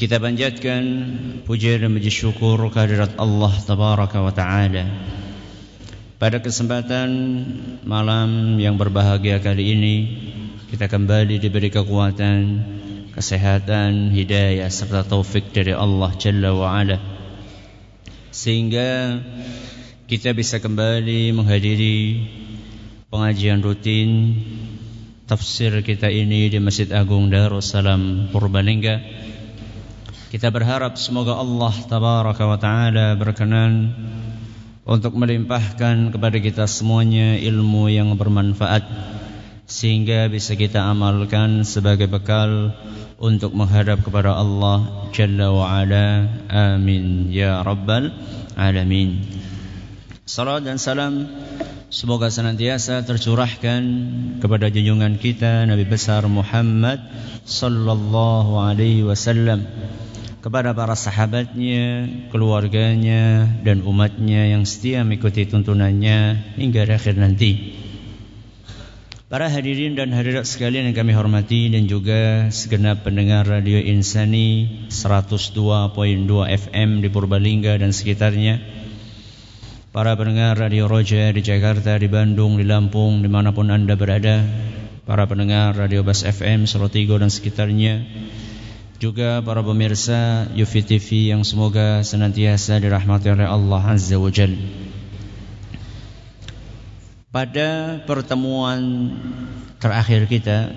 Kita panjatkan puja dan puji syukur kehadirat Allah Tabaraka wa Ta'ala. Pada kesempatan malam yang berbahagia kali ini Kita kembali diberi kekuatan, kesehatan, hidayah serta taufik dari Allah Jalla wa Ala. Sehingga kita bisa kembali menghadiri pengajian rutin tafsir kita ini di Masjid Agung Darussalam Purbalingga kita berharap semoga Allah tabaraka wa taala berkenan untuk melimpahkan kepada kita semuanya ilmu yang bermanfaat sehingga bisa kita amalkan sebagai bekal untuk menghadap kepada Allah Jalla wa Ala. Amin ya rabbal alamin. Salam dan salam semoga senantiasa tercurahkan kepada junjungan kita Nabi besar Muhammad sallallahu alaihi wasallam kepada para sahabatnya, keluarganya, dan umatnya yang setia mengikuti tuntunannya hingga akhir nanti. Para hadirin dan hadirat sekalian yang kami hormati dan juga segenap pendengar Radio Insani 102.2 FM di Purbalingga dan sekitarnya. Para pendengar Radio Roja di Jakarta, di Bandung, di Lampung, di mana pun Anda berada. Para pendengar Radio Bas FM Sorotigo dan sekitarnya juga para pemirsa Yufi TV yang semoga senantiasa dirahmati oleh Allah Azza wa Jal. Pada pertemuan terakhir kita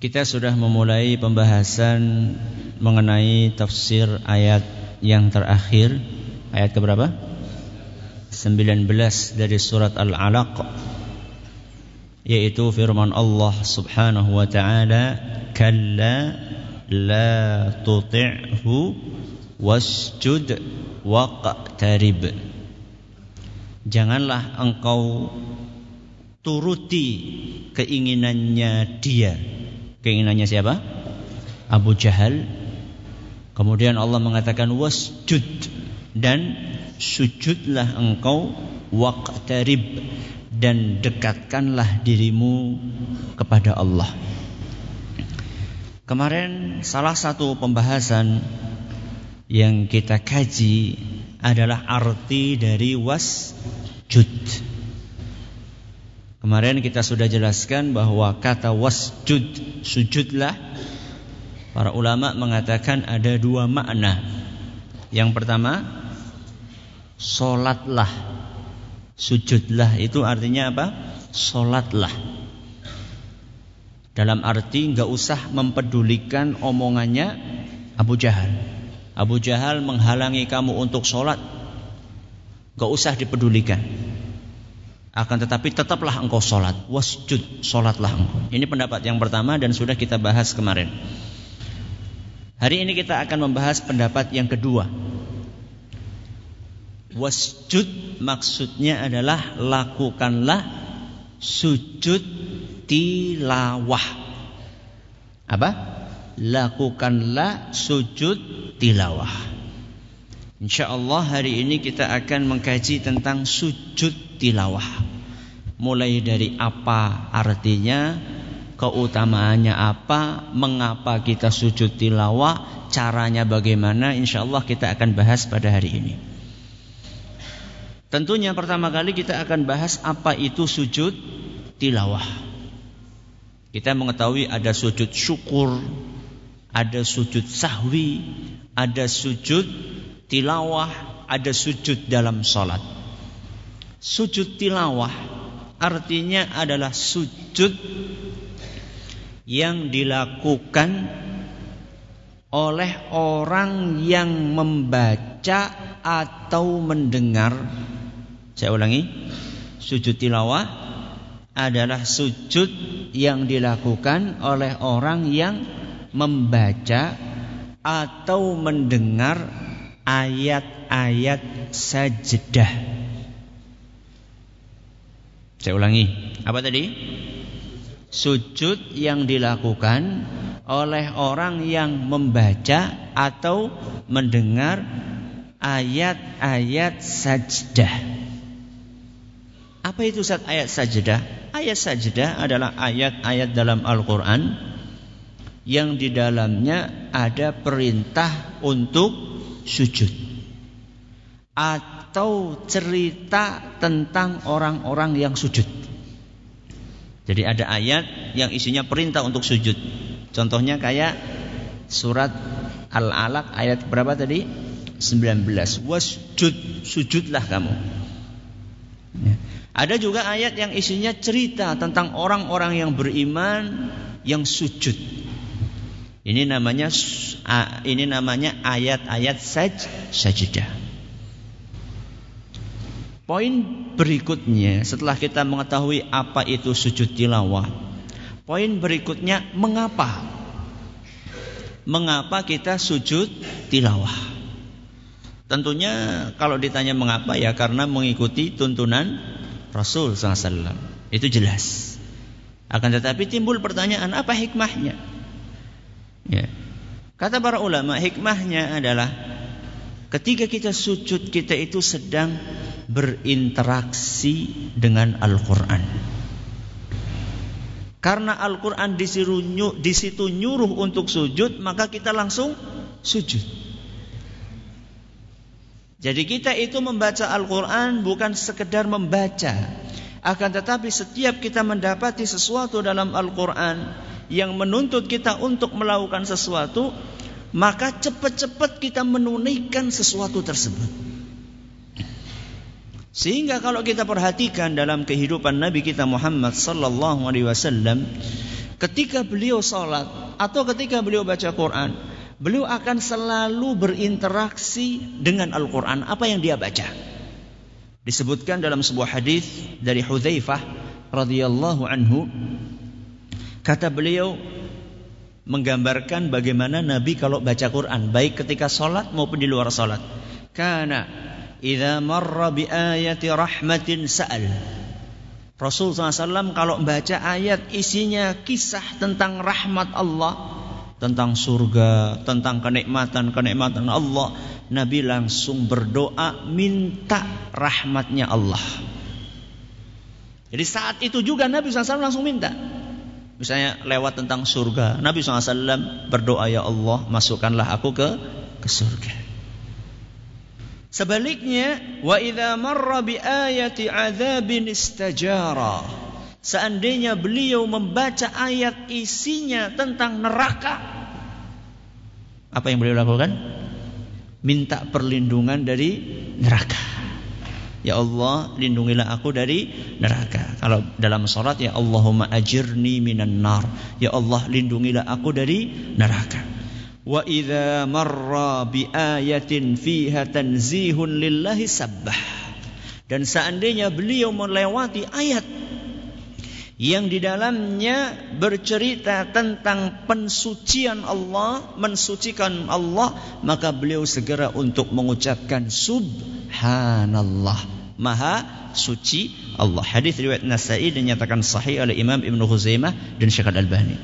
kita sudah memulai pembahasan mengenai tafsir ayat yang terakhir ayat keberapa? 19 dari surat Al-Alaq yaitu firman Allah Subhanahu wa taala kalla la tuti'hu wasjud waqtarib Janganlah engkau turuti keinginannya dia. Keinginannya siapa? Abu Jahal. Kemudian Allah mengatakan wasjud dan sujudlah engkau waqtarib dan dekatkanlah dirimu kepada Allah. Kemarin salah satu pembahasan yang kita kaji adalah arti dari wasjud. Kemarin kita sudah jelaskan bahwa kata wasjud, sujudlah Para ulama mengatakan ada dua makna Yang pertama Solatlah Sujudlah itu artinya apa? Solatlah dalam arti nggak usah mempedulikan omongannya Abu Jahal. Abu Jahal menghalangi kamu untuk sholat, nggak usah dipedulikan. Akan tetapi tetaplah engkau sholat, wasjud, sholatlah engkau. Ini pendapat yang pertama dan sudah kita bahas kemarin. Hari ini kita akan membahas pendapat yang kedua. Wasjud maksudnya adalah lakukanlah sujud tilawah. Apa? Lakukanlah sujud tilawah. Insya Allah hari ini kita akan mengkaji tentang sujud tilawah. Mulai dari apa artinya, keutamaannya apa, mengapa kita sujud tilawah, caranya bagaimana, insya Allah kita akan bahas pada hari ini. Tentunya pertama kali kita akan bahas apa itu sujud tilawah. Kita mengetahui ada sujud syukur, ada sujud sahwi, ada sujud tilawah, ada sujud dalam sholat. Sujud tilawah artinya adalah sujud yang dilakukan oleh orang yang membaca atau mendengar. Saya ulangi, sujud tilawah adalah sujud yang dilakukan oleh orang yang membaca atau mendengar ayat-ayat sajdah. Saya ulangi, apa tadi? Sujud yang dilakukan oleh orang yang membaca atau mendengar ayat-ayat sajdah. Apa itu ayat sajdah? Ayat sajdah adalah ayat-ayat dalam Al-Quran yang di dalamnya ada perintah untuk sujud atau cerita tentang orang-orang yang sujud. Jadi ada ayat yang isinya perintah untuk sujud. Contohnya kayak surat Al-Alaq ayat berapa tadi? 19. Wasjud, sujudlah kamu. Ya. Ada juga ayat yang isinya cerita tentang orang-orang yang beriman yang sujud. Ini namanya ini namanya ayat-ayat saj sajdah. Poin berikutnya setelah kita mengetahui apa itu sujud tilawah. Poin berikutnya mengapa? Mengapa kita sujud tilawah? Tentunya kalau ditanya mengapa ya karena mengikuti tuntunan Rasul SAW. Itu jelas. Akan tetapi timbul pertanyaan apa hikmahnya? Ya. Kata para ulama, hikmahnya adalah ketika kita sujud kita itu sedang berinteraksi dengan Al-Qur'an. Karena Al-Qur'an di situ nyuruh untuk sujud, maka kita langsung sujud. Jadi kita itu membaca Al-Quran bukan sekedar membaca. Akan tetapi setiap kita mendapati sesuatu dalam Al-Quran yang menuntut kita untuk melakukan sesuatu, maka cepat-cepat kita menunaikan sesuatu tersebut. Sehingga kalau kita perhatikan dalam kehidupan Nabi kita Muhammad sallallahu alaihi wasallam, ketika beliau salat atau ketika beliau baca Quran, beliau akan selalu berinteraksi dengan Al-Quran. Apa yang dia baca? Disebutkan dalam sebuah hadis dari Hudzaifah radhiyallahu anhu Kata beliau menggambarkan bagaimana Nabi kalau baca Quran baik ketika sholat maupun di luar sholat. Karena idza marra bi ayati rahmatin sa'al. Rasul SAW kalau membaca ayat isinya kisah tentang rahmat Allah, tentang surga, tentang kenikmatan-kenikmatan Allah, Nabi langsung berdoa minta rahmatnya Allah. Jadi saat itu juga Nabi SAW langsung minta. Misalnya lewat tentang surga. Nabi SAW berdoa ya Allah masukkanlah aku ke ke surga. Sebaliknya, wa idza marra bi ayati adzabin istajara. Seandainya beliau membaca ayat isinya tentang neraka, apa yang beliau lakukan? Minta perlindungan dari neraka. Ya Allah, lindungilah aku dari neraka. Kalau dalam salat ya Allahumma ajirni minan nar. Ya Allah, lindungilah aku dari neraka. Wa idza marra bi ayatin fiha tanzihun lillahi sabbah. Dan seandainya beliau melewati ayat yang di dalamnya bercerita tentang pensucian Allah, mensucikan Allah, maka beliau segera untuk mengucapkan subhanallah. Maha suci Allah. Hadis riwayat Nasai dan nyatakan sahih oleh Imam Ibnu Khuzaimah dan Syekh Al-Albani.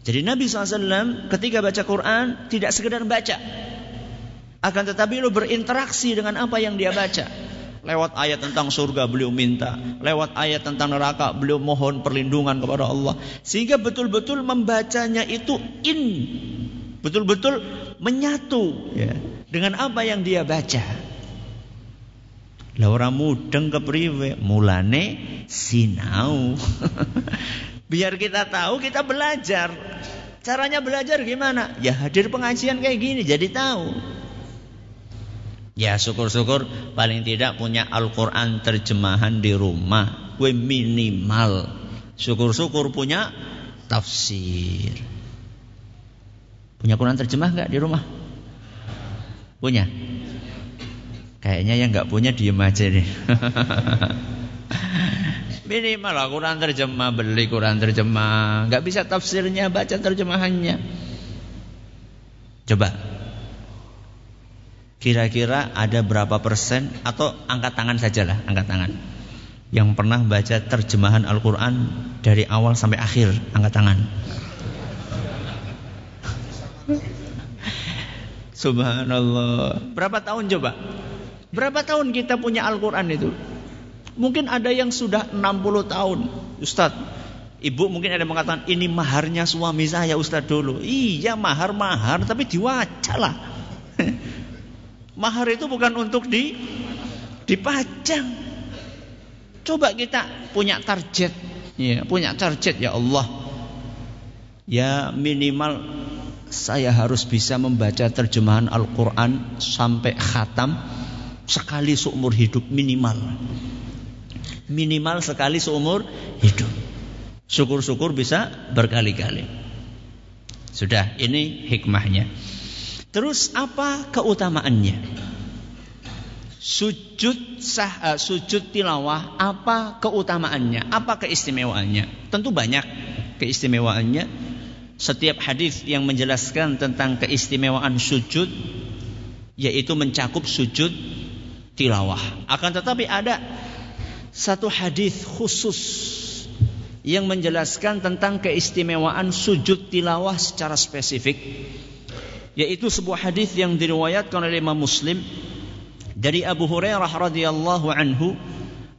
Jadi Nabi SAW ketika baca Quran tidak sekedar baca. Akan tetapi lu berinteraksi dengan apa yang dia baca. Lewat ayat tentang surga beliau minta. Lewat ayat tentang neraka beliau mohon perlindungan kepada Allah. Sehingga betul-betul membacanya itu in. Betul-betul menyatu ya, dengan apa yang dia baca. Lah ora mudeng kepriwe? Mulane sinau. Biar kita tahu kita belajar. Caranya belajar gimana? Ya hadir pengajian kayak gini jadi tahu. Ya syukur-syukur paling tidak punya Al-Quran terjemahan di rumah. We minimal. Syukur-syukur punya tafsir. Punya Quran terjemah nggak di rumah? Punya? Kayaknya yang nggak punya diem aja nih. Minimal lah Quran terjemah, beli Quran terjemah. Nggak bisa tafsirnya, baca terjemahannya. Coba Kira-kira ada berapa persen atau angkat tangan sajalah, angkat tangan. Yang pernah baca terjemahan Al-Quran dari awal sampai akhir, angkat tangan. Subhanallah. Berapa tahun coba? Berapa tahun kita punya Al-Quran itu? Mungkin ada yang sudah 60 tahun. Ustadz, ibu mungkin ada yang mengatakan, ini maharnya suami saya Ustadz dulu. Iya mahar-mahar, tapi diwaca lah. mahar itu bukan untuk di dipajang. Coba kita punya target. Ya, punya target ya Allah. Ya minimal saya harus bisa membaca terjemahan Al-Quran sampai khatam sekali seumur hidup minimal. Minimal sekali seumur hidup. Syukur-syukur bisa berkali-kali. Sudah, ini hikmahnya. Terus apa keutamaannya? Sujud sah, uh, sujud tilawah apa keutamaannya? Apa keistimewaannya? Tentu banyak keistimewaannya setiap hadis yang menjelaskan tentang keistimewaan sujud yaitu mencakup sujud tilawah. Akan tetapi ada satu hadis khusus yang menjelaskan tentang keistimewaan sujud tilawah secara spesifik yaitu sebuah hadis yang diriwayatkan oleh Imam Muslim dari Abu Hurairah radhiyallahu anhu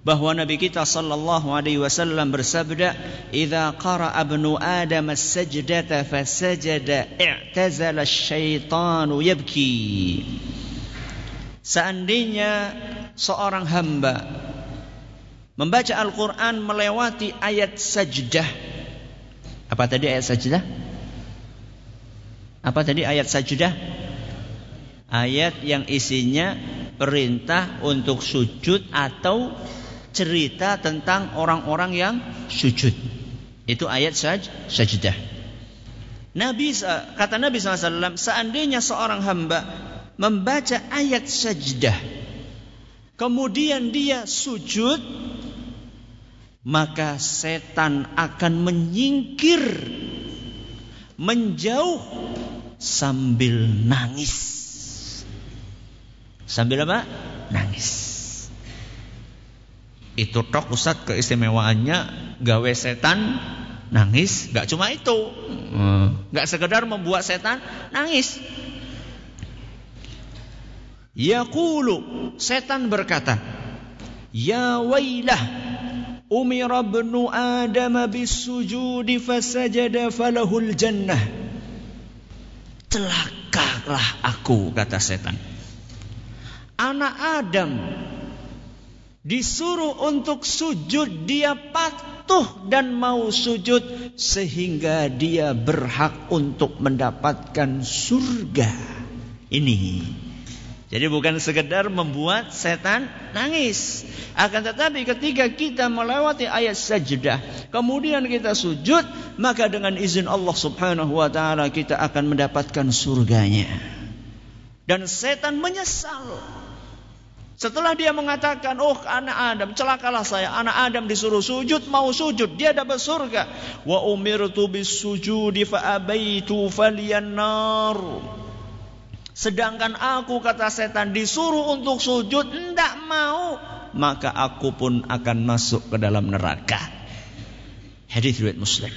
bahwa Nabi kita sallallahu alaihi wasallam bersabda, "Idza qara ibnu Adam as-sajdata fasajada, i'tazala asy-syaitanu yabki." Seandainya seorang hamba membaca Al-Qur'an melewati ayat sajdah. Apa tadi ayat sajdah? Apa tadi ayat sajdah? Ayat yang isinya perintah untuk sujud atau cerita tentang orang-orang yang sujud. Itu ayat saj sajdah. Nabi kata Nabi SAW, seandainya seorang hamba membaca ayat sajdah, kemudian dia sujud, maka setan akan menyingkir, menjauh sambil nangis. Sambil apa? Nangis. Itu tok Ustaz keistimewaannya gawe setan nangis, gak cuma itu. Hmm. Gak sekedar membuat setan nangis. Yaqulu setan berkata, Ya wailah umira ibnu Adam bisujudi fasajada falahul jannah. Celakalah aku kata setan. Anak Adam disuruh untuk sujud dia patuh dan mau sujud sehingga dia berhak untuk mendapatkan surga ini jadi bukan sekedar membuat setan nangis akan tetapi ketika kita melewati ayat sajdah kemudian kita sujud maka dengan izin Allah Subhanahu wa taala kita akan mendapatkan surganya dan setan menyesal setelah dia mengatakan, oh anak Adam, celakalah saya. Anak Adam disuruh sujud, mau sujud. Dia dapat surga. Wa umirtu bis sujudi fa abaitu faliyannar. Sedangkan aku kata setan disuruh untuk sujud, tidak mau. Maka aku pun akan masuk ke dalam neraka. Hadis riwayat Muslim.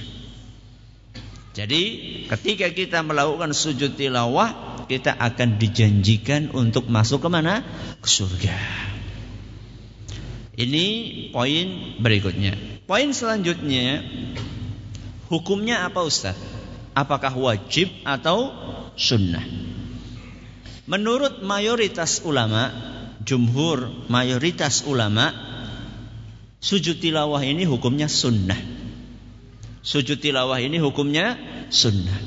Jadi ketika kita melakukan sujud tilawah kita akan dijanjikan untuk masuk ke mana? Ke surga. Ini poin berikutnya. Poin selanjutnya, hukumnya apa Ustaz? Apakah wajib atau sunnah? Menurut mayoritas ulama, jumhur mayoritas ulama, sujud tilawah ini hukumnya sunnah. Sujud tilawah ini hukumnya sunnah.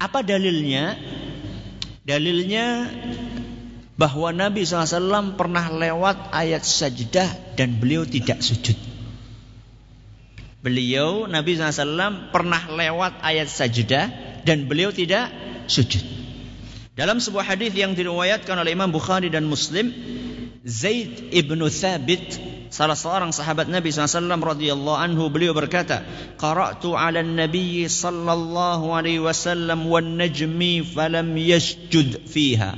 Apa dalilnya? Dalilnya bahwa Nabi SAW pernah lewat ayat sajdah dan beliau tidak sujud. Beliau Nabi SAW pernah lewat ayat sajdah dan beliau tidak sujud. Dalam sebuah hadis yang diriwayatkan oleh Imam Bukhari dan Muslim, Zaid ibnu Thabit salah seorang sahabat Nabi SAW radhiyallahu anhu beliau berkata qara'tu 'ala nabi sallallahu alaihi wasallam wan najmi falam yasjud fiha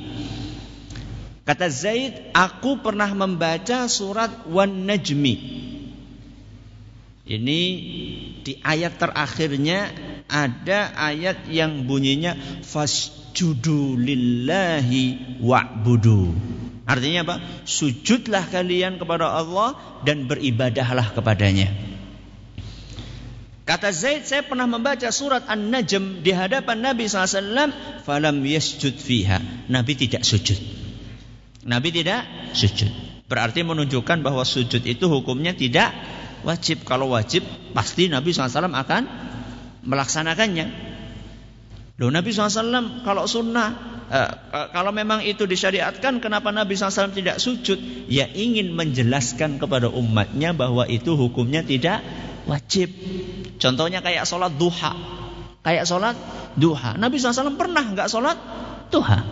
Kata Zaid, aku pernah membaca surat Wan Najmi. Ini di ayat terakhirnya ada ayat yang bunyinya fasjudu lillahi wa'budu. Artinya apa? Sujudlah kalian kepada Allah dan beribadahlah kepadanya. Kata Zaid, saya pernah membaca surat An-Najm di hadapan Nabi SAW. Falam yasjud fiha. Nabi tidak sujud. Nabi tidak sujud. Berarti menunjukkan bahwa sujud itu hukumnya tidak wajib. Kalau wajib, pasti Nabi SAW akan melaksanakannya. Loh Nabi SAW kalau sunnah, eh, kalau memang itu disyariatkan, kenapa Nabi SAW tidak sujud? Ya ingin menjelaskan kepada umatnya bahwa itu hukumnya tidak wajib. Contohnya kayak sholat duha. Kayak sholat duha. Nabi SAW pernah nggak sholat duha.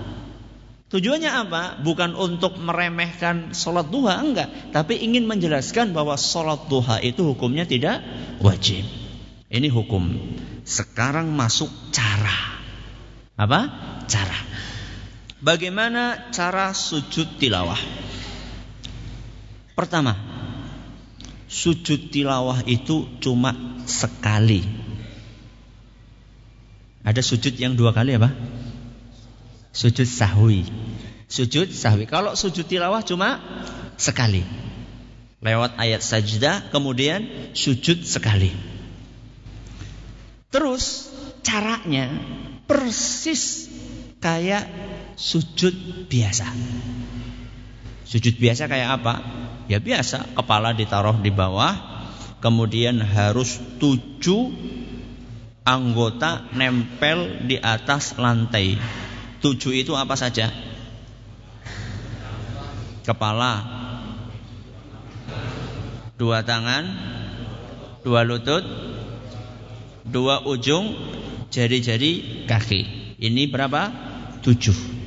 Tujuannya apa? Bukan untuk meremehkan sholat duha, enggak. Tapi ingin menjelaskan bahwa sholat duha itu hukumnya tidak wajib. Ini hukum. Sekarang masuk cara. Apa? Cara. Bagaimana cara sujud tilawah? Pertama, sujud tilawah itu cuma sekali. Ada sujud yang dua kali apa? Sujud sahwi. Sujud sahwi. Kalau sujud tilawah cuma sekali. Lewat ayat sajdah kemudian sujud sekali. Terus caranya persis kayak sujud biasa. Sujud biasa kayak apa? Ya biasa, kepala ditaruh di bawah, kemudian harus tujuh anggota nempel di atas lantai. Tujuh itu apa saja? Kepala, dua tangan, dua lutut, dua ujung jari-jari kaki. Ini berapa? Tujuh.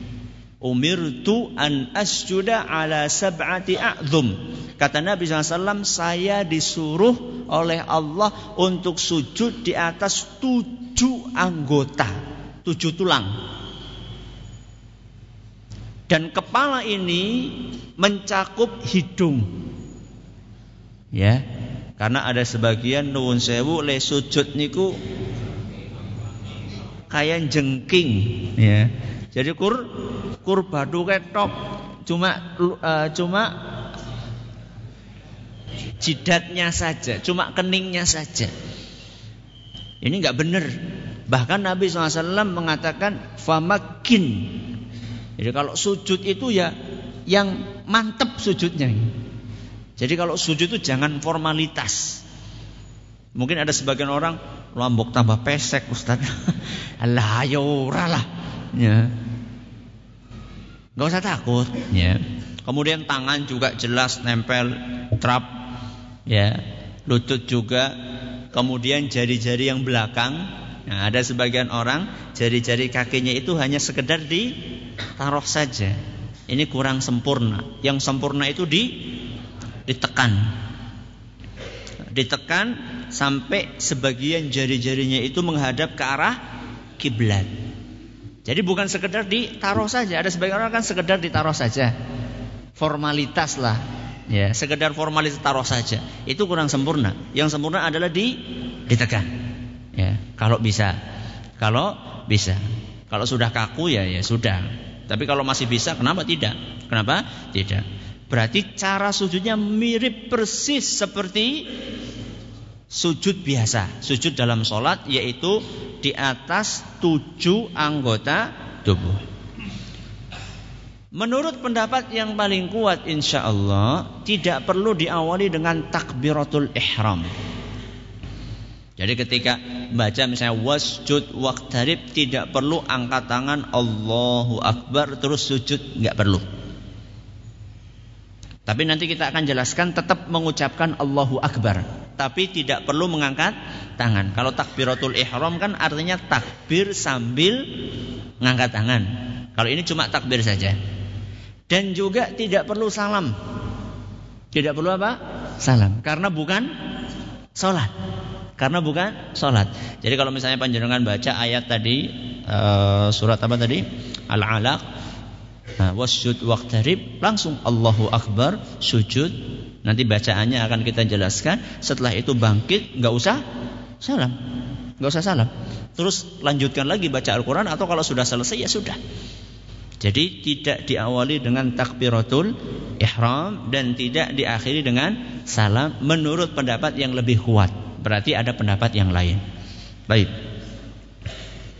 Umirtu an asjuda ala sab'ati a'zum. Kata Nabi SAW, saya disuruh oleh Allah untuk sujud di atas tujuh anggota. Tujuh tulang. Dan kepala ini mencakup hidung. Ya, karena ada sebagian nuwun sewu le sujud niku kayak jengking, ya. Jadi kur kur badu ketok cuma uh, cuma jidatnya saja, cuma keningnya saja. Ini nggak benar. Bahkan Nabi SAW mengatakan famakin. Jadi kalau sujud itu ya yang mantep sujudnya. Jadi kalau sujud itu jangan formalitas. Mungkin ada sebagian orang lombok tambah pesek Ustaz. Allah ayo lah. Ya. Gak usah takut, ya. Kemudian tangan juga jelas nempel trap, ya. Lutut juga. Kemudian jari-jari yang belakang. Nah, ada sebagian orang jari-jari kakinya itu hanya sekedar ditaruh saja. Ini kurang sempurna. Yang sempurna itu di ditekan. Ditekan sampai sebagian jari-jarinya itu menghadap ke arah kiblat. Jadi bukan sekedar ditaruh saja. Ada sebagian orang kan sekedar ditaruh saja. Formalitas lah. Ya, sekedar formalitas taruh saja. Itu kurang sempurna. Yang sempurna adalah di ditekan. Ya, kalau bisa. Kalau bisa. Kalau sudah kaku ya ya sudah. Tapi kalau masih bisa, kenapa tidak? Kenapa? Tidak. Berarti cara sujudnya mirip persis seperti sujud biasa, sujud dalam sholat yaitu di atas tujuh anggota tubuh. Menurut pendapat yang paling kuat insya Allah tidak perlu diawali dengan takbiratul ihram. Jadi ketika baca misalnya wasjud waqtarib tidak perlu angkat tangan Allahu Akbar terus sujud nggak perlu. Tapi nanti kita akan jelaskan tetap mengucapkan Allahu Akbar. Tapi tidak perlu mengangkat tangan. Kalau takbiratul ihram kan artinya takbir sambil mengangkat tangan. Kalau ini cuma takbir saja. Dan juga tidak perlu salam. Tidak perlu apa? Salam. Karena bukan sholat. Karena bukan sholat. Jadi kalau misalnya panjenengan baca ayat tadi uh, surat apa tadi? Al-Alaq. Nah, wasjud waqtarib langsung Allahu Akbar sujud nanti bacaannya akan kita jelaskan. Setelah itu bangkit nggak usah salam. Nggak usah salam. Terus lanjutkan lagi baca Al-Quran atau kalau sudah selesai ya sudah. Jadi tidak diawali dengan takbiratul ihram dan tidak diakhiri dengan salam. Menurut pendapat yang lebih kuat. Berarti ada pendapat yang lain. Baik.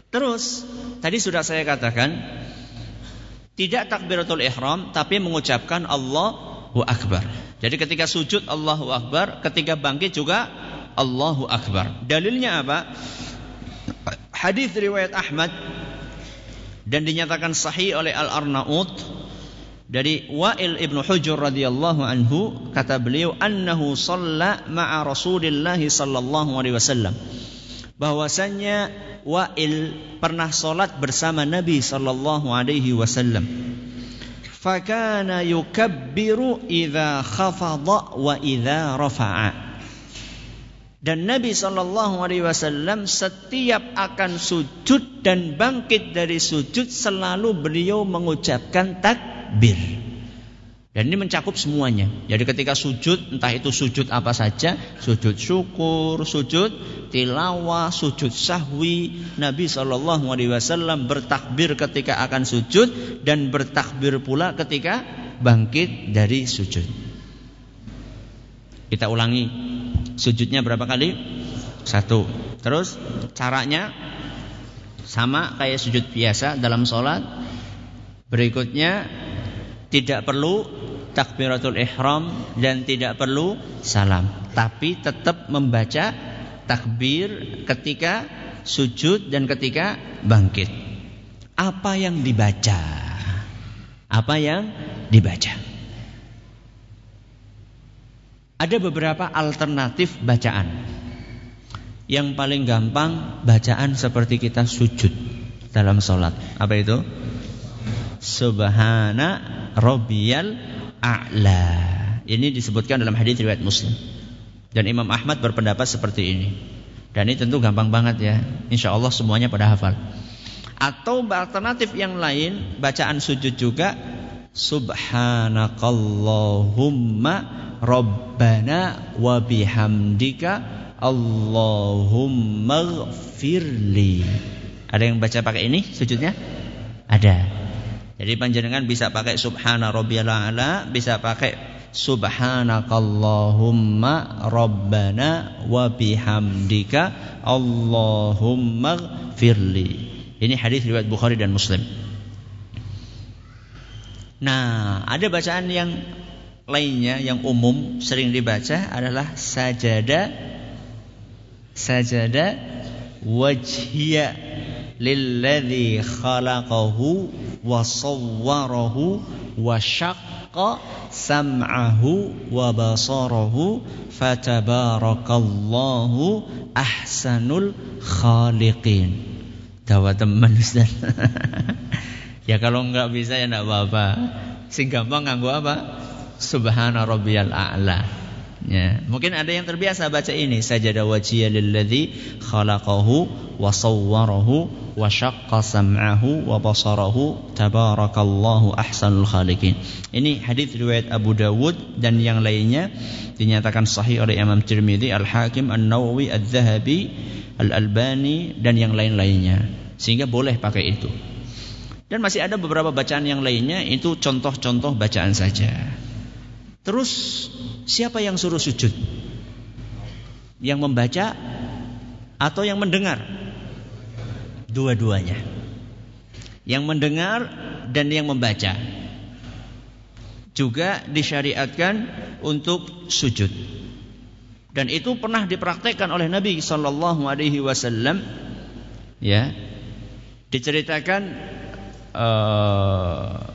Terus tadi sudah saya katakan tidak takbiratul ihram tapi mengucapkan Allahu akbar. Jadi ketika sujud Allahu akbar, ketika bangkit juga Allahu akbar. Dalilnya apa? Hadis riwayat Ahmad dan dinyatakan sahih oleh Al-Arnaud dari Wa'il ibnu Hujur radhiyallahu anhu kata beliau annahu shalla ma'a Rasulillah sallallahu alaihi wasallam bahwasanya Wa'il pernah solat bersama Nabi sallallahu alaihi wasallam. Fakana yukabbiru idza khafadha wa idza rafa'a. Dan Nabi sallallahu alaihi wasallam setiap akan sujud dan bangkit dari sujud selalu beliau mengucapkan takbir. Dan ini mencakup semuanya. Jadi ketika sujud, entah itu sujud apa saja, sujud syukur, sujud tilawah, sujud sahwi, Nabi Shallallahu Alaihi Wasallam bertakbir ketika akan sujud dan bertakbir pula ketika bangkit dari sujud. Kita ulangi, sujudnya berapa kali? Satu. Terus caranya sama kayak sujud biasa dalam sholat. Berikutnya tidak perlu takbiratul ihram dan tidak perlu salam, tapi tetap membaca takbir ketika sujud dan ketika bangkit. Apa yang dibaca? Apa yang dibaca? Ada beberapa alternatif bacaan. Yang paling gampang bacaan seperti kita sujud dalam sholat. Apa itu? Subhana Robbiyal a'la. Ini disebutkan dalam hadis riwayat Muslim. Dan Imam Ahmad berpendapat seperti ini. Dan ini tentu gampang banget ya. Insya Allah semuanya pada hafal. Atau alternatif yang lain, bacaan sujud juga Subhanakallahumma Rabbana wa bihamdika Allahumma gfirli. Ada yang baca pakai ini sujudnya? Ada. Jadi panjenengan bisa pakai subhana rabbiyal a'la, bisa pakai subhanakallahumma rabbana wa bihamdika allahumma firli. Ini hadis riwayat Bukhari dan Muslim. Nah, ada bacaan yang lainnya yang umum sering dibaca adalah sajada sajada wajhiya lilladzi khalaqahu wa sawwarahu wa syaqqa sam'ahu wa basarahu fatabarakallahu ahsanul khaliqin. Dawa teman Ustaz. ya kalau enggak bisa ya enggak apa-apa. Sing gampang nganggo apa? Subhana rabbiyal a'la. Ya, mungkin ada yang terbiasa baca ini sajada wajhiya lilladzi khalaqahu wa sawwarahu wa syaqqa sam'ahu wa basarahu tabarakallahu ahsanul khaliqin. Ini hadis riwayat Abu Dawud dan yang lainnya dinyatakan sahih oleh Imam Tirmidzi, Al-Hakim, An-Nawawi, Adz-Dzahabi, Al-Albani dan yang lain-lainnya. Sehingga boleh pakai itu. Dan masih ada beberapa bacaan yang lainnya itu contoh-contoh bacaan saja. Terus siapa yang suruh sujud? Yang membaca atau yang mendengar? Dua-duanya. Yang mendengar dan yang membaca. Juga disyariatkan untuk sujud. Dan itu pernah dipraktekkan oleh Nabi Shallallahu Alaihi Wasallam. Ya, diceritakan uh,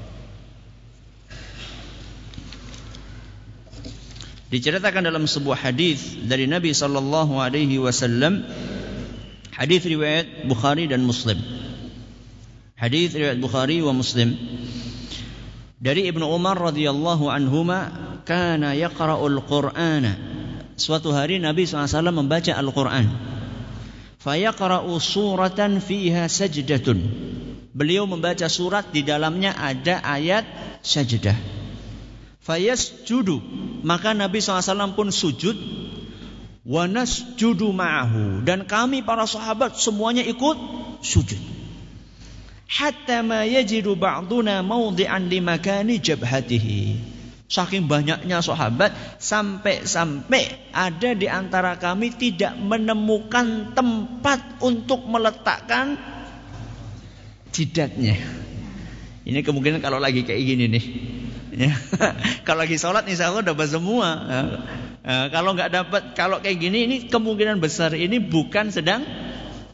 Diceritakan dalam sebuah hadis dari Nabi sallallahu alaihi wasallam hadis riwayat Bukhari dan Muslim. Hadis riwayat Bukhari wa Muslim dari Ibnu Umar radhiyallahu anhuma kana yaqra'ul Qur'ana. Suatu hari Nabi SAW membaca Al-Qur'an. Fayaqra'u suratan fiha sajdatun. Beliau membaca surat di dalamnya ada ayat sajdah. Fayasjudu. Maka Nabi SAW pun sujud. Wanas judu ma'ahu. Dan kami para sahabat semuanya ikut sujud. Hatta ma yajidu ba'duna mawdi'an limakani jabhatihi. Saking banyaknya sahabat sampai-sampai ada di antara kami tidak menemukan tempat untuk meletakkan jidatnya. Ini kemungkinan kalau lagi kayak gini nih. Ya. kalau lagi sholat insya Allah dapat semua. Ya. Uh, kalau nggak dapat, kalau kayak gini ini kemungkinan besar ini bukan sedang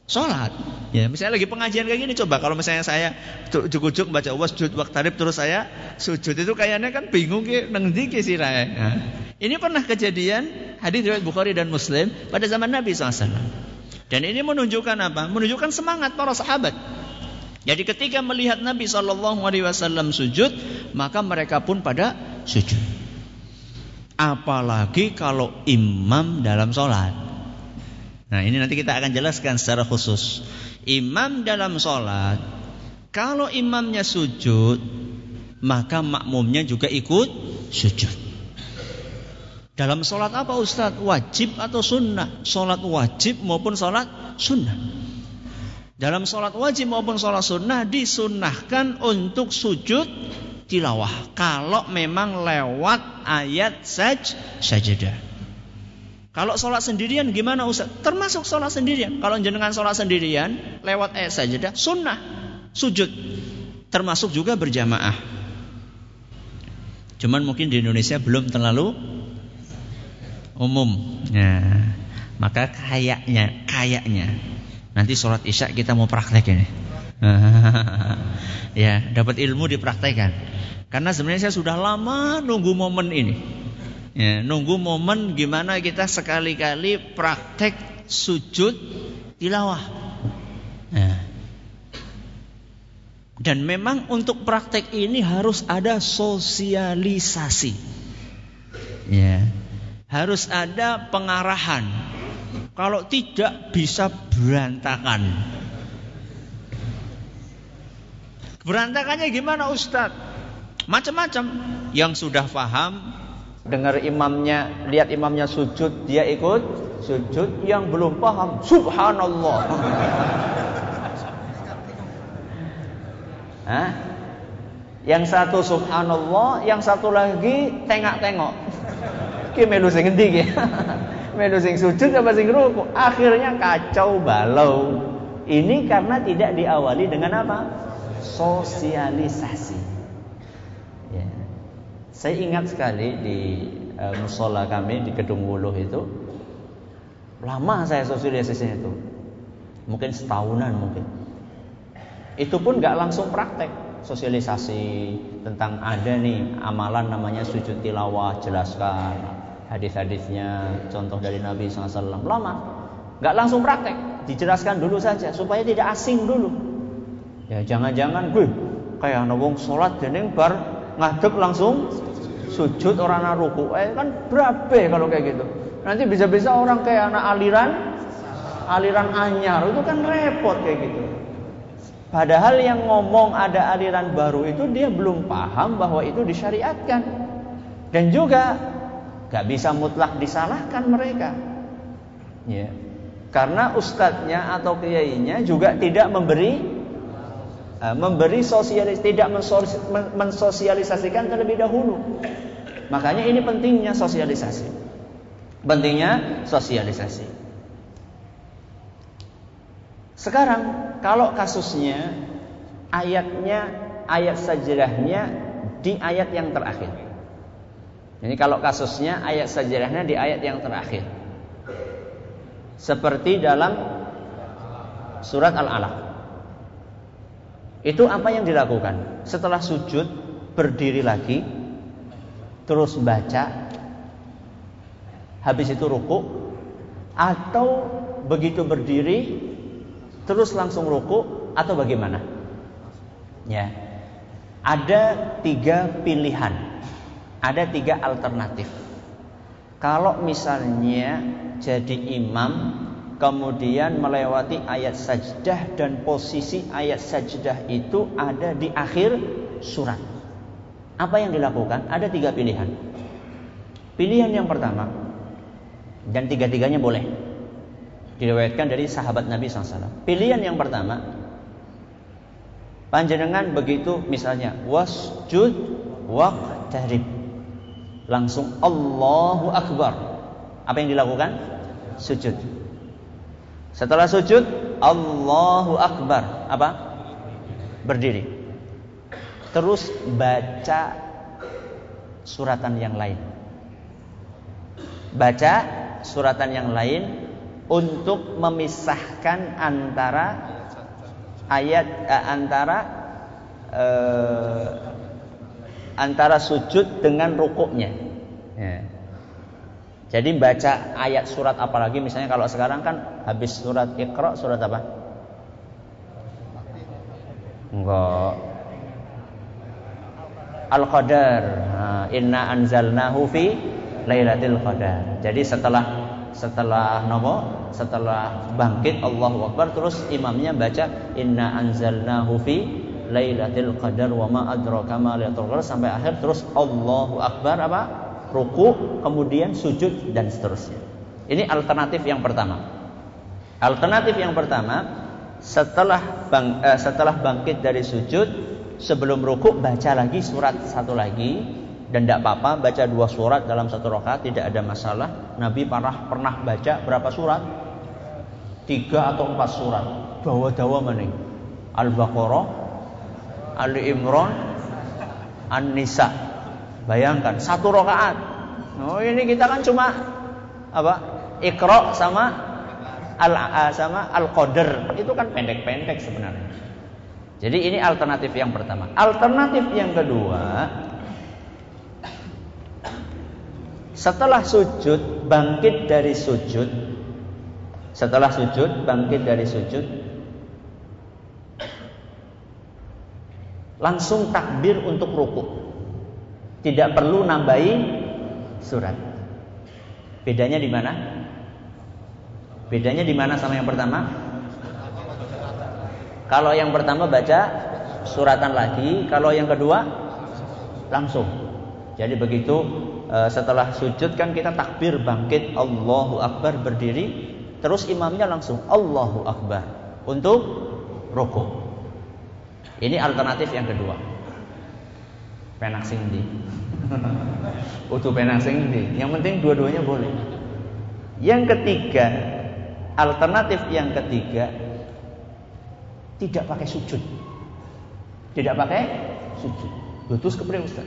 sholat. Ya, misalnya lagi pengajian kayak gini coba kalau misalnya saya cukup-cukup baca was sujud waktarib terus saya sujud itu kayaknya kan bingung ke sih nah, Ini pernah kejadian hadis riwayat Bukhari dan Muslim pada zaman Nabi SAW. Dan ini menunjukkan apa? Menunjukkan semangat para sahabat. Jadi ketika melihat Nabi Shallallahu Alaihi Wasallam sujud, maka mereka pun pada sujud. Apalagi kalau imam dalam sholat. Nah ini nanti kita akan jelaskan secara khusus imam dalam sholat, kalau imamnya sujud, maka makmumnya juga ikut sujud. Dalam sholat apa Ustadz? Wajib atau sunnah? Sholat wajib maupun sholat sunnah. Dalam sholat wajib maupun sholat sunnah disunnahkan untuk sujud tilawah. Kalau memang lewat ayat saj sajadah. Kalau sholat sendirian gimana Ustaz? Termasuk sholat sendirian. Kalau jenengan sholat sendirian lewat ayat sajadah sunnah sujud. Termasuk juga berjamaah. Cuman mungkin di Indonesia belum terlalu umum. Nah, maka kayaknya, kayaknya nanti sholat isya kita mau praktek ini. ya, dapat ilmu dipraktekkan. Karena sebenarnya saya sudah lama nunggu momen ini. Ya, nunggu momen gimana kita sekali-kali praktek sujud tilawah. Ya. Dan memang untuk praktek ini harus ada sosialisasi. Ya. Harus ada pengarahan. Kalau tidak bisa berantakan. Berantakannya gimana Ustadz? Macam-macam. Yang sudah paham dengar imamnya, lihat imamnya sujud, dia ikut sujud. Yang belum paham, subhanallah. Hah? Yang satu subhanallah, yang satu lagi tengok-tengok. Ki melu sing melu sing sujud apa sing ruku? Akhirnya kacau balau. Ini karena tidak diawali dengan apa? Sosialisasi. Saya ingat sekali di uh, musola kami di Kedung Wuluh itu lama saya sosialisasi itu, mungkin setahunan mungkin. Itu pun nggak langsung praktek sosialisasi tentang ada nih amalan namanya sujud tilawah jelaskan hadis-hadisnya contoh dari Nabi SAW lama. Nggak langsung praktek. Dijelaskan dulu saja supaya tidak asing dulu. Ya jangan-jangan gue kayak nabung sholat dan bar ngadep langsung sujud orang anak ruku. Eh kan berabe kalau kayak gitu. Nanti bisa-bisa orang kayak anak aliran aliran anyar itu kan repot kayak gitu. Padahal yang ngomong ada aliran baru itu dia belum paham bahwa itu disyariatkan. Dan juga gak bisa mutlak disalahkan mereka ya karena ustadznya atau kiainya juga tidak memberi uh, memberi sosialis tidak mensosialisasikan terlebih dahulu Makanya ini pentingnya sosialisasi. Pentingnya sosialisasi. Sekarang kalau kasusnya ayatnya ayat sajadahnya di ayat yang terakhir. Jadi kalau kasusnya ayat sajadahnya di ayat yang terakhir. Seperti dalam surat Al-Alaq. Itu apa yang dilakukan? Setelah sujud berdiri lagi terus baca habis itu ruku atau begitu berdiri terus langsung ruku atau bagaimana ya ada tiga pilihan ada tiga alternatif kalau misalnya jadi imam kemudian melewati ayat sajdah dan posisi ayat sajdah itu ada di akhir surat. Apa yang dilakukan? Ada tiga pilihan. Pilihan yang pertama dan tiga-tiganya boleh diriwayatkan dari sahabat Nabi SAW. Pilihan yang pertama, panjenengan begitu misalnya wasjud waqtarib. Langsung Allahu Akbar. Apa yang dilakukan? Sujud. Setelah sujud, Allahu Akbar. Apa? Berdiri. Terus baca suratan yang lain. Baca suratan yang lain untuk memisahkan antara ayat eh, antara eh, antara sujud dengan rukuknya. Ya. Jadi baca ayat surat apalagi misalnya kalau sekarang kan habis surat Iqra surat apa? Enggak. Al-Qadar. Inna anzalnahu fi Lailatul Qadar. Jadi setelah setelah nopo setelah bangkit Allahu Akbar terus imamnya baca inna anzalnahu fi Lailatul Qadar wa ma adraka ma Lailatul Qadar sampai akhir terus Allahu Akbar apa? ruku, kemudian sujud dan seterusnya. Ini alternatif yang pertama. Alternatif yang pertama, setelah bang, eh, setelah bangkit dari sujud, sebelum ruku baca lagi surat satu lagi dan tidak apa-apa baca dua surat dalam satu rakaat tidak ada masalah. Nabi pernah pernah baca berapa surat? Tiga atau empat surat. Dawa-dawa mana? Al-Baqarah, Ali Imran, An-Nisa. Bayangkan satu rakaat. Oh ini kita kan cuma apa? Iqra sama al sama al qadar itu kan pendek-pendek sebenarnya. Jadi ini alternatif yang pertama. Alternatif yang kedua, setelah sujud bangkit dari sujud, setelah sujud bangkit dari sujud, langsung takbir untuk rukuk. Tidak perlu nambahi surat. Bedanya di mana? Bedanya di mana sama yang pertama? Kalau yang pertama baca suratan lagi, kalau yang kedua langsung. Jadi begitu e, setelah sujud kan kita takbir bangkit Allahu Akbar berdiri, terus imamnya langsung Allahu Akbar untuk rokok. Ini alternatif yang kedua. Penak sing utuh penak sing yang penting dua-duanya boleh. Yang ketiga alternatif yang ketiga tidak pakai sujud. Tidak pakai sujud. Lutus kepada Ustaz?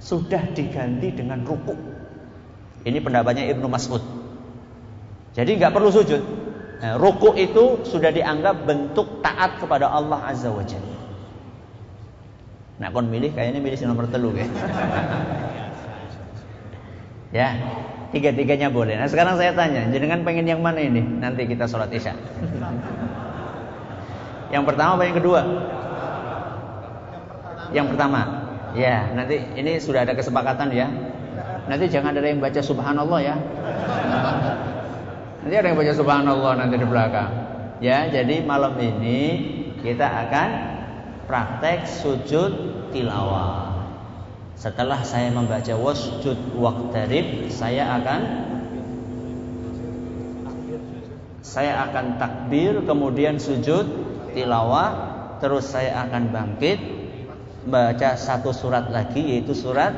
Sudah diganti dengan ruku ini pendapatnya Ibnu Mas'ud. Jadi nggak perlu sujud nah, ruku itu sudah dianggap bentuk taat kepada Allah Azza wa Jalla Nah kon milih kayaknya milih si nomor telu ya. ya, tiga-tiganya boleh. Nah sekarang saya tanya, jenengan pengen yang mana ini? Nanti kita sholat isya. yang pertama apa yang kedua? Yang pertama. Ya, nanti ini sudah ada kesepakatan ya. Nanti jangan ada yang baca subhanallah ya. Nanti ada yang baca subhanallah nanti di belakang. Ya, jadi malam ini kita akan praktek sujud tilawah. Setelah saya membaca wasjud waqtarib, saya akan saya akan takbir, kemudian sujud tilawah, terus saya akan bangkit baca satu surat lagi yaitu surat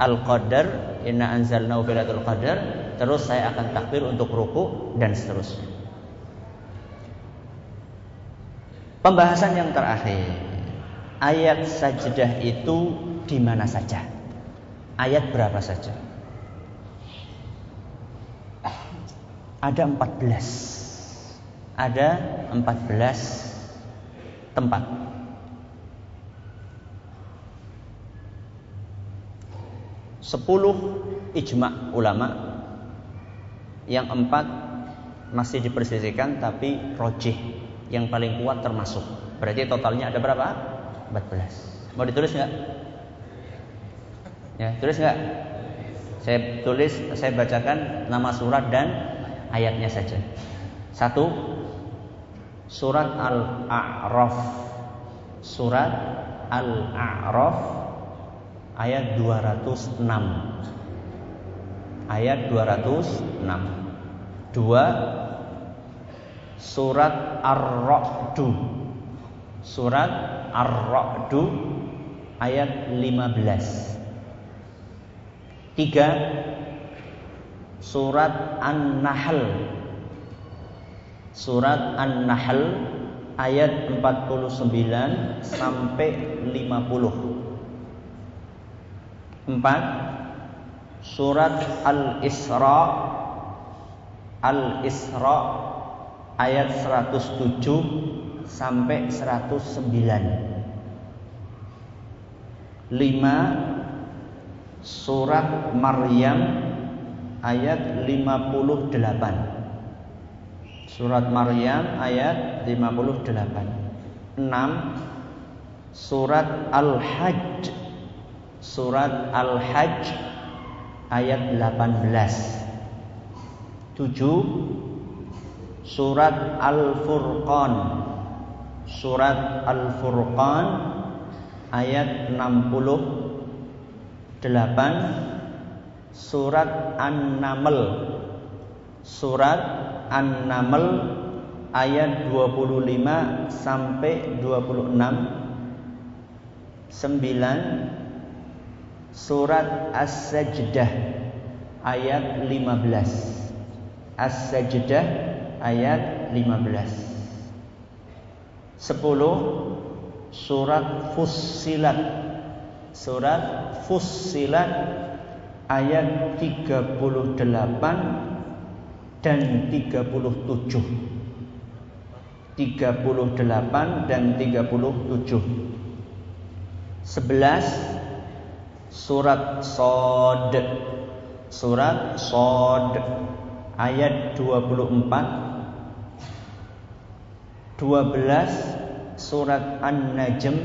Al-Qadar, inna anzalnahu qadar, terus saya akan takbir untuk ruku dan seterusnya. Pembahasan yang terakhir. Ayat sajdah itu di mana saja? Ayat berapa saja? Ada 14. Ada 14 tempat. Sepuluh ijma ulama yang empat masih diperselisihkan tapi rojih yang paling kuat termasuk. Berarti totalnya ada berapa? 14. Mau ditulis nggak? Ya, tulis nggak? Saya tulis, saya bacakan nama surat dan ayatnya saja. Satu, surat Al-A'raf. Surat Al-A'raf ayat 206. Ayat 206. Dua, surat Ar-Ra'du. Surat Ar-Ra'du ayat 15. Tiga, surat An-Nahl. Surat An-Nahl ayat 49 sampai 50. Empat, surat Al-Isra Al-Isra ayat 107 sampai 109. Lima, surat Maryam ayat 58. Surat Maryam ayat 58. 6. Surat Al-Hajj. Surat Al-Hajj ayat 18. 7. Surat Al-Furqan. Surat Al-Furqan ayat 60 8 Surat An-Naml Surat An-Naml ayat 25 sampai 26 9 Surat As-Sajdah ayat 15 As-Sajdah ayat 15 10 Surat Fussilat. Surat Fussilat ayat 38 dan 37 38 dan 37 11 surat Sod surat Sod ayat 24 12 surat An-Najm.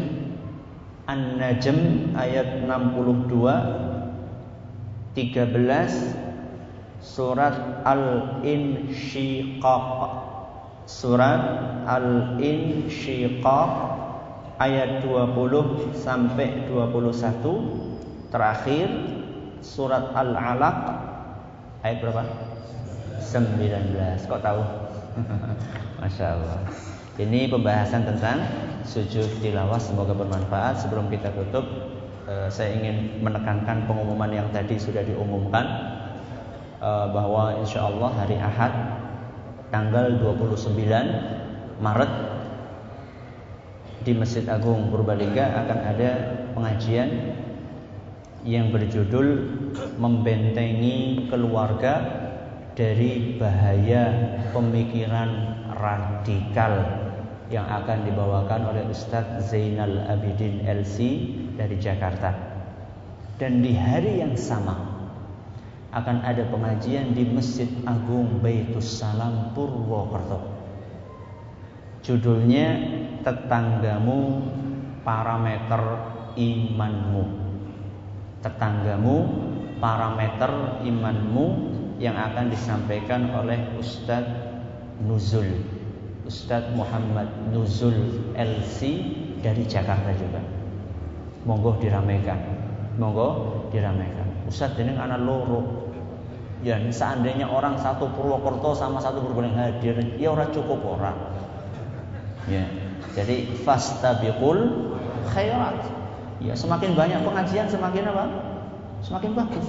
An-Najm ayat 62 13 Surat Al-Insyiqaq. Surat Al-Insyiqaq ayat 20 sampai 21 terakhir surat Al-Alaq ayat berapa? 19 kok tahu? Masya Allah ini pembahasan tentang sujud tilawah semoga bermanfaat. Sebelum kita tutup, eh, saya ingin menekankan pengumuman yang tadi sudah diumumkan eh, bahwa insya Allah hari Ahad tanggal 29 Maret di Masjid Agung Purbalingga akan ada pengajian yang berjudul membentengi keluarga dari bahaya pemikiran radikal yang akan dibawakan oleh Ustadz Zainal Abidin LC dari Jakarta. Dan di hari yang sama akan ada pengajian di Masjid Agung Baitus Salam Purwokerto. Judulnya Tetanggamu Parameter Imanmu. Tetanggamu Parameter Imanmu yang akan disampaikan oleh Ustadz Nuzul Ustadz Muhammad Nuzul LC dari Jakarta juga. Monggo diramaikan. Monggo diramaikan. Ustadz ini anak loro. Ya, seandainya orang satu Purwokerto sama satu Purbalingga hadir, ya orang cukup orang. Ya. Jadi fastabiqul khairat. Ya, semakin banyak pengajian semakin apa? Semakin bagus.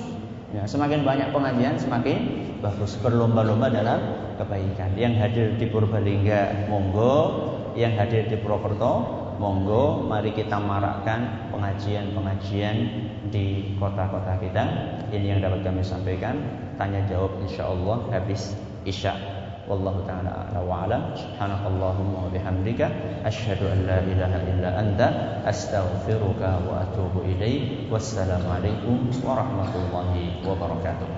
Ya, semakin banyak pengajian semakin bagus. Berlomba-lomba dalam kebaikan. Yang hadir di Purbalingga monggo, yang hadir di Purwokerto monggo, mari kita marakkan pengajian-pengajian di kota-kota kita. Ini yang dapat kami sampaikan. Tanya jawab insya Allah habis isya. Wallahu taala a'la wa alam. Subhanakallahumma wa bihamdika asyhadu an la ilaha illa wa atubu ilaik. Wassalamualaikum warahmatullahi wabarakatuh.